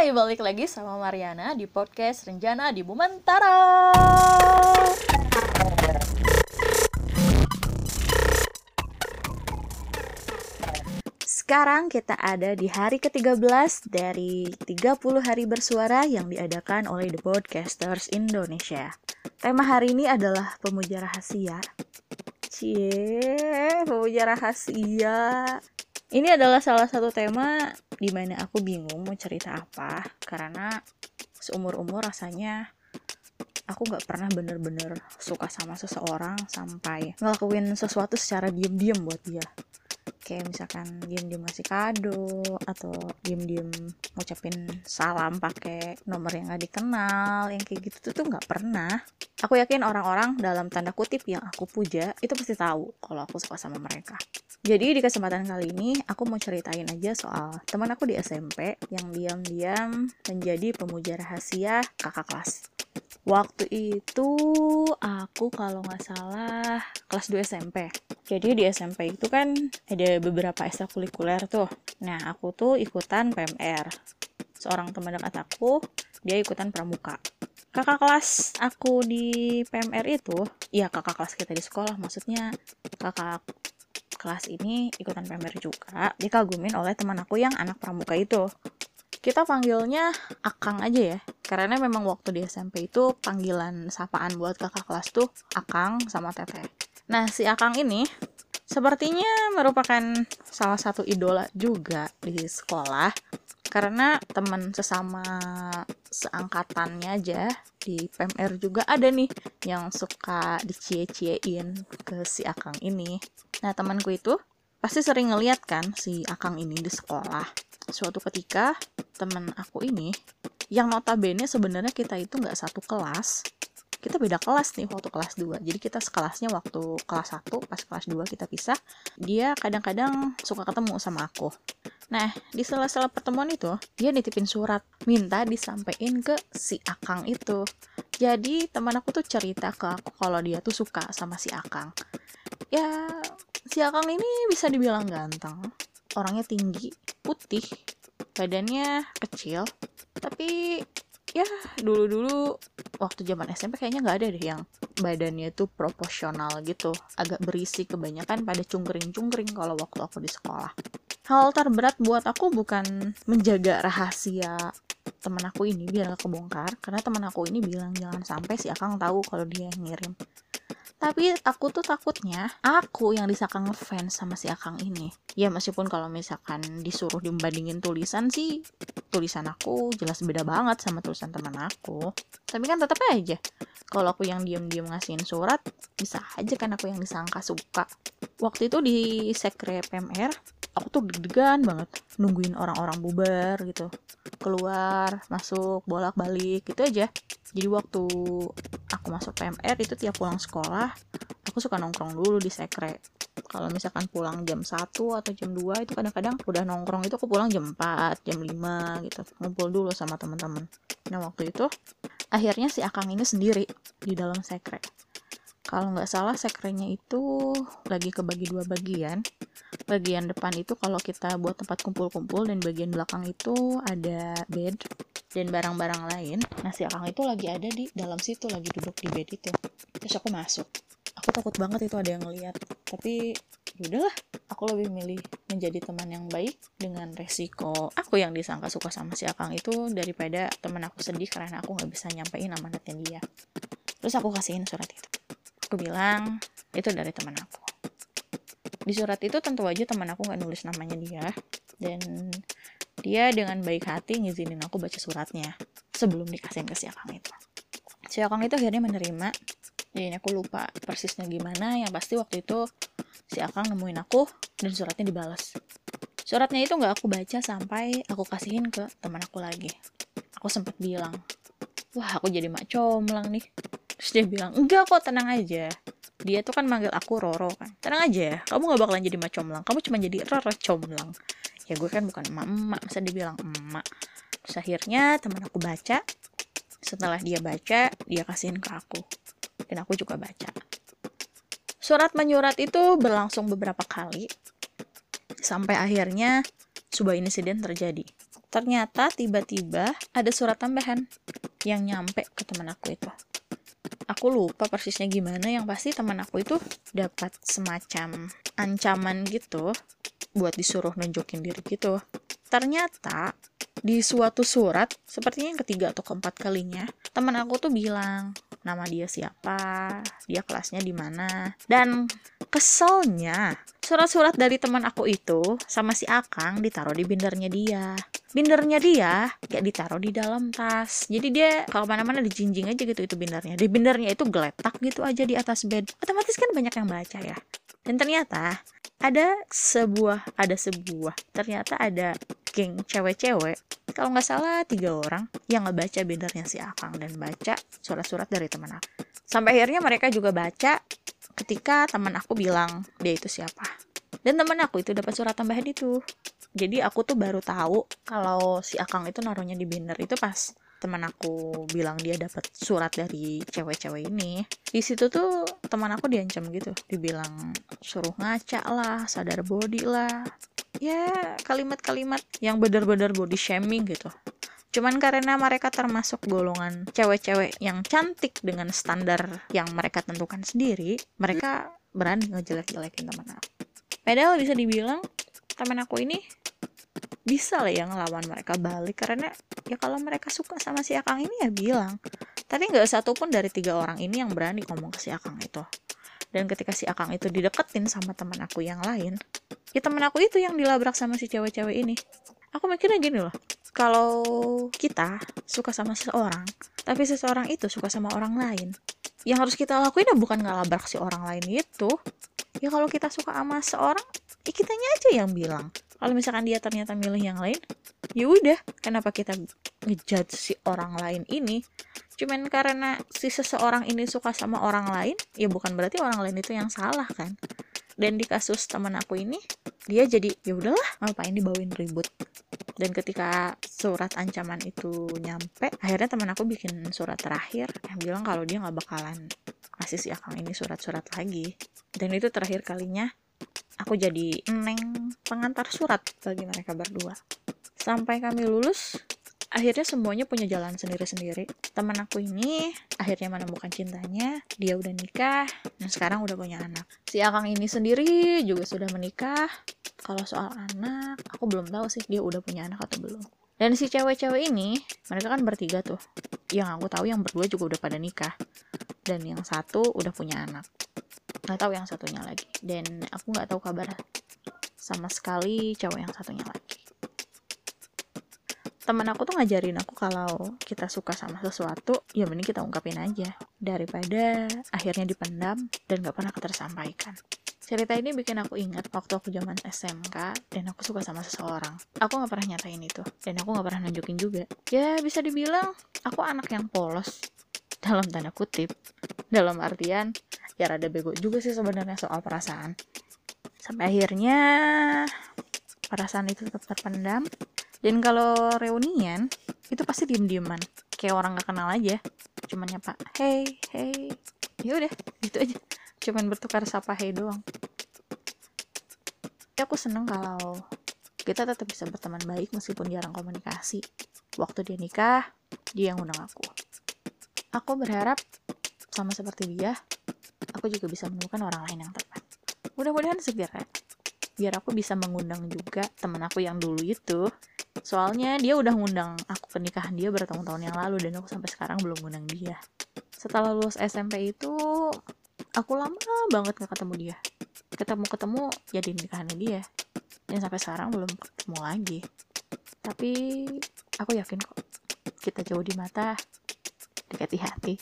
Hai, balik lagi sama Mariana di podcast Renjana di Bumentara. Sekarang kita ada di hari ke-13 dari 30 hari bersuara yang diadakan oleh The Podcasters Indonesia. Tema hari ini adalah pemuja rahasia. Cie, pemuja rahasia. Ini adalah salah satu tema di mana aku bingung mau cerita apa karena seumur-umur rasanya aku nggak pernah bener-bener suka sama seseorang sampai ngelakuin sesuatu secara diem-diem buat dia kayak misalkan diem-diem ngasih kado atau diem-diem ngucapin salam pakai nomor yang gak dikenal yang kayak gitu tuh nggak pernah. Aku yakin orang-orang dalam tanda kutip yang aku puja itu pasti tahu kalau aku suka sama mereka. Jadi di kesempatan kali ini aku mau ceritain aja soal teman aku di SMP yang diam-diam menjadi pemuja rahasia kakak kelas Waktu itu aku kalau nggak salah kelas 2 SMP. Jadi di SMP itu kan ada beberapa ekstrakurikuler tuh. Nah aku tuh ikutan PMR. Seorang teman dekat aku, dia ikutan pramuka. Kakak kelas aku di PMR itu, ya kakak kelas kita di sekolah, maksudnya kakak kelas ini ikutan PMR juga, dikagumin oleh teman aku yang anak pramuka itu kita panggilnya Akang aja ya. Karena memang waktu di SMP itu panggilan sapaan buat kakak kelas tuh Akang sama Tete. Nah si Akang ini sepertinya merupakan salah satu idola juga di sekolah. Karena teman sesama seangkatannya aja di PMR juga ada nih yang suka dicie-ciein ke si Akang ini. Nah temanku itu pasti sering ngeliat kan si Akang ini di sekolah suatu ketika temen aku ini yang notabene sebenarnya kita itu nggak satu kelas. Kita beda kelas nih waktu kelas 2 jadi kita sekelasnya waktu kelas 1 pas kelas 2 kita pisah dia kadang-kadang suka ketemu sama aku. Nah di sela-sela pertemuan itu dia nitipin surat minta disampaikan ke si Akang itu. Jadi teman aku tuh cerita ke aku kalau dia tuh suka sama si Akang. Ya si Akang ini bisa dibilang ganteng orangnya tinggi putih. Badannya kecil. Tapi ya dulu-dulu waktu zaman SMP kayaknya nggak ada deh yang badannya tuh proporsional gitu. Agak berisi kebanyakan pada cungkring-cungkring kalau waktu aku di sekolah. Hal terberat buat aku bukan menjaga rahasia temen aku ini biar gak kebongkar karena temen aku ini bilang jangan sampai si Akang tahu kalau dia yang ngirim tapi aku tuh takutnya aku yang disangka ngefans sama si Akang ini. Ya meskipun kalau misalkan disuruh dibandingin tulisan sih, tulisan aku jelas beda banget sama tulisan teman aku. Tapi kan tetap aja, kalau aku yang diem-diem ngasihin surat, bisa aja kan aku yang disangka suka. Waktu itu di sekre PMR, aku tuh deg-degan banget nungguin orang-orang bubar gitu. Keluar, masuk, bolak-balik gitu aja. Jadi waktu aku masuk PMR itu tiap pulang sekolah aku suka nongkrong dulu di sekre kalau misalkan pulang jam 1 atau jam 2 itu kadang-kadang udah nongkrong itu aku pulang jam 4, jam 5 gitu ngumpul dulu sama teman-teman nah waktu itu akhirnya si Akang ini sendiri di dalam sekre kalau nggak salah sekrenya itu lagi kebagi dua bagian. Bagian depan itu kalau kita buat tempat kumpul-kumpul dan bagian belakang itu ada bed dan barang-barang lain. Nah si Akang itu lagi ada di dalam situ lagi duduk di bed itu. Terus aku masuk. Aku takut banget itu ada yang ngeliat. Tapi ya udahlah aku lebih milih menjadi teman yang baik dengan resiko aku yang disangka suka sama si Akang itu daripada teman aku sedih karena aku nggak bisa nyampein amanatnya dia. Terus aku kasihin surat itu aku bilang itu dari teman aku di surat itu tentu aja teman aku nggak nulis namanya dia dan dia dengan baik hati ngizinin aku baca suratnya sebelum dikasihin ke si Akang itu. Si Akang itu akhirnya menerima. Jadi aku lupa persisnya gimana. Yang pasti waktu itu si Akang nemuin aku dan suratnya dibalas. Suratnya itu nggak aku baca sampai aku kasihin ke teman aku lagi. Aku sempat bilang, wah aku jadi mak comlang nih. Terus dia bilang, enggak kok tenang aja. Dia tuh kan manggil aku Roro kan. Tenang aja kamu gak bakalan jadi mak comlang. Kamu cuma jadi Roro comlang ya gue kan bukan emak-emak masa dibilang emak terus akhirnya teman aku baca setelah dia baca dia kasihin ke aku dan aku juga baca surat menyurat itu berlangsung beberapa kali sampai akhirnya sebuah insiden terjadi. Ternyata tiba-tiba ada surat tambahan yang nyampe ke teman aku itu. Aku lupa persisnya gimana, yang pasti teman aku itu dapat semacam ancaman gitu buat disuruh nunjukin diri gitu. Ternyata di suatu surat, sepertinya yang ketiga atau keempat kalinya, teman aku tuh bilang nama dia siapa, dia kelasnya di mana, dan keselnya surat-surat dari teman aku itu sama si Akang ditaruh di bindernya dia. Bindernya dia ya ditaruh di dalam tas. Jadi dia kalau mana-mana dijinjing aja gitu itu bindernya. Di bindernya itu geletak gitu aja di atas bed. Otomatis kan banyak yang baca ya. Dan ternyata ada sebuah ada sebuah ternyata ada geng cewek-cewek kalau nggak salah tiga orang yang ngebaca bindernya si Akang dan baca surat-surat dari teman aku sampai akhirnya mereka juga baca ketika teman aku bilang dia itu siapa dan teman aku itu dapat surat tambahan itu jadi aku tuh baru tahu kalau si Akang itu naruhnya di binder. Itu pas teman aku bilang dia dapat surat dari cewek-cewek ini. Di situ tuh teman aku diancam gitu. Dibilang suruh ngaca lah sadar body lah. Ya kalimat-kalimat yang benar-benar body shaming gitu. Cuman karena mereka termasuk golongan cewek-cewek yang cantik dengan standar yang mereka tentukan sendiri, mereka berani ngejelek-jelekin teman aku. Padahal bisa dibilang teman aku ini bisa lah yang ngelawan mereka balik. Karena ya kalau mereka suka sama si Akang ini ya bilang. Tapi nggak satu pun dari tiga orang ini yang berani ngomong ke si Akang itu. Dan ketika si Akang itu dideketin sama teman aku yang lain ya teman aku itu yang dilabrak sama si cewek-cewek ini. Aku mikirnya gini loh kalau kita suka sama seseorang tapi seseorang itu suka sama orang lain yang harus kita lakuin ya bukan ngelabrak si orang lain itu ya kalau kita suka sama seorang ya kitanya aja yang bilang. Kalau misalkan dia ternyata milih yang lain ya udah. Kenapa kita ngejudge si orang lain ini? Cuman karena si seseorang ini suka sama orang lain ya bukan berarti orang lain itu yang salah kan? Dan di kasus teman aku ini dia jadi ya udahlah. Ngapain dibawain ribut? Dan ketika surat ancaman itu nyampe akhirnya teman aku bikin surat terakhir yang bilang kalau dia nggak bakalan ngasih si akang ini surat-surat lagi. Dan itu terakhir kalinya aku jadi neng pengantar surat bagi mereka berdua. Sampai kami lulus, akhirnya semuanya punya jalan sendiri-sendiri. Teman aku ini akhirnya menemukan cintanya, dia udah nikah, dan sekarang udah punya anak. Si Akang ini sendiri juga sudah menikah. Kalau soal anak, aku belum tahu sih dia udah punya anak atau belum. Dan si cewek-cewek ini, mereka kan bertiga tuh. Yang aku tahu yang berdua juga udah pada nikah. Dan yang satu udah punya anak nggak tahu yang satunya lagi dan aku nggak tahu kabar sama sekali cowok yang satunya lagi teman aku tuh ngajarin aku kalau kita suka sama sesuatu ya mending kita ungkapin aja. Daripada akhirnya dipendam dan gak pernah tersampaikan cerita ini bikin aku ingat waktu aku zaman SMK dan aku suka sama seseorang. Aku gak pernah nyatain itu dan aku gak pernah nunjukin juga. Ya bisa dibilang aku anak yang polos. Dalam tanda kutip. Dalam artian ya rada bego juga sih sebenarnya soal perasaan. Sampai akhirnya perasaan itu tetap terpendam dan kalau reunian itu pasti diem dieman kayak orang gak kenal aja. Cuman nyapa hey hey. Ya udah gitu aja. Cuman bertukar sapa hey doang. Ya aku seneng kalau kita tetap bisa berteman baik meskipun jarang komunikasi. Waktu dia nikah dia yang undang aku. Aku berharap sama seperti dia aku juga bisa menemukan orang lain yang tepat. Mudah-mudahan segera, biar aku bisa mengundang juga teman aku yang dulu itu. Soalnya dia udah ngundang aku ke nikahan dia bertahun-tahun yang lalu dan aku sampai sekarang belum ngundang dia. Setelah lulus SMP itu, aku lama banget gak ketemu dia. Ketemu-ketemu jadi ya nikahannya dia. Dan sampai sekarang belum ketemu lagi. Tapi aku yakin kok, kita jauh di mata, dekat di hati.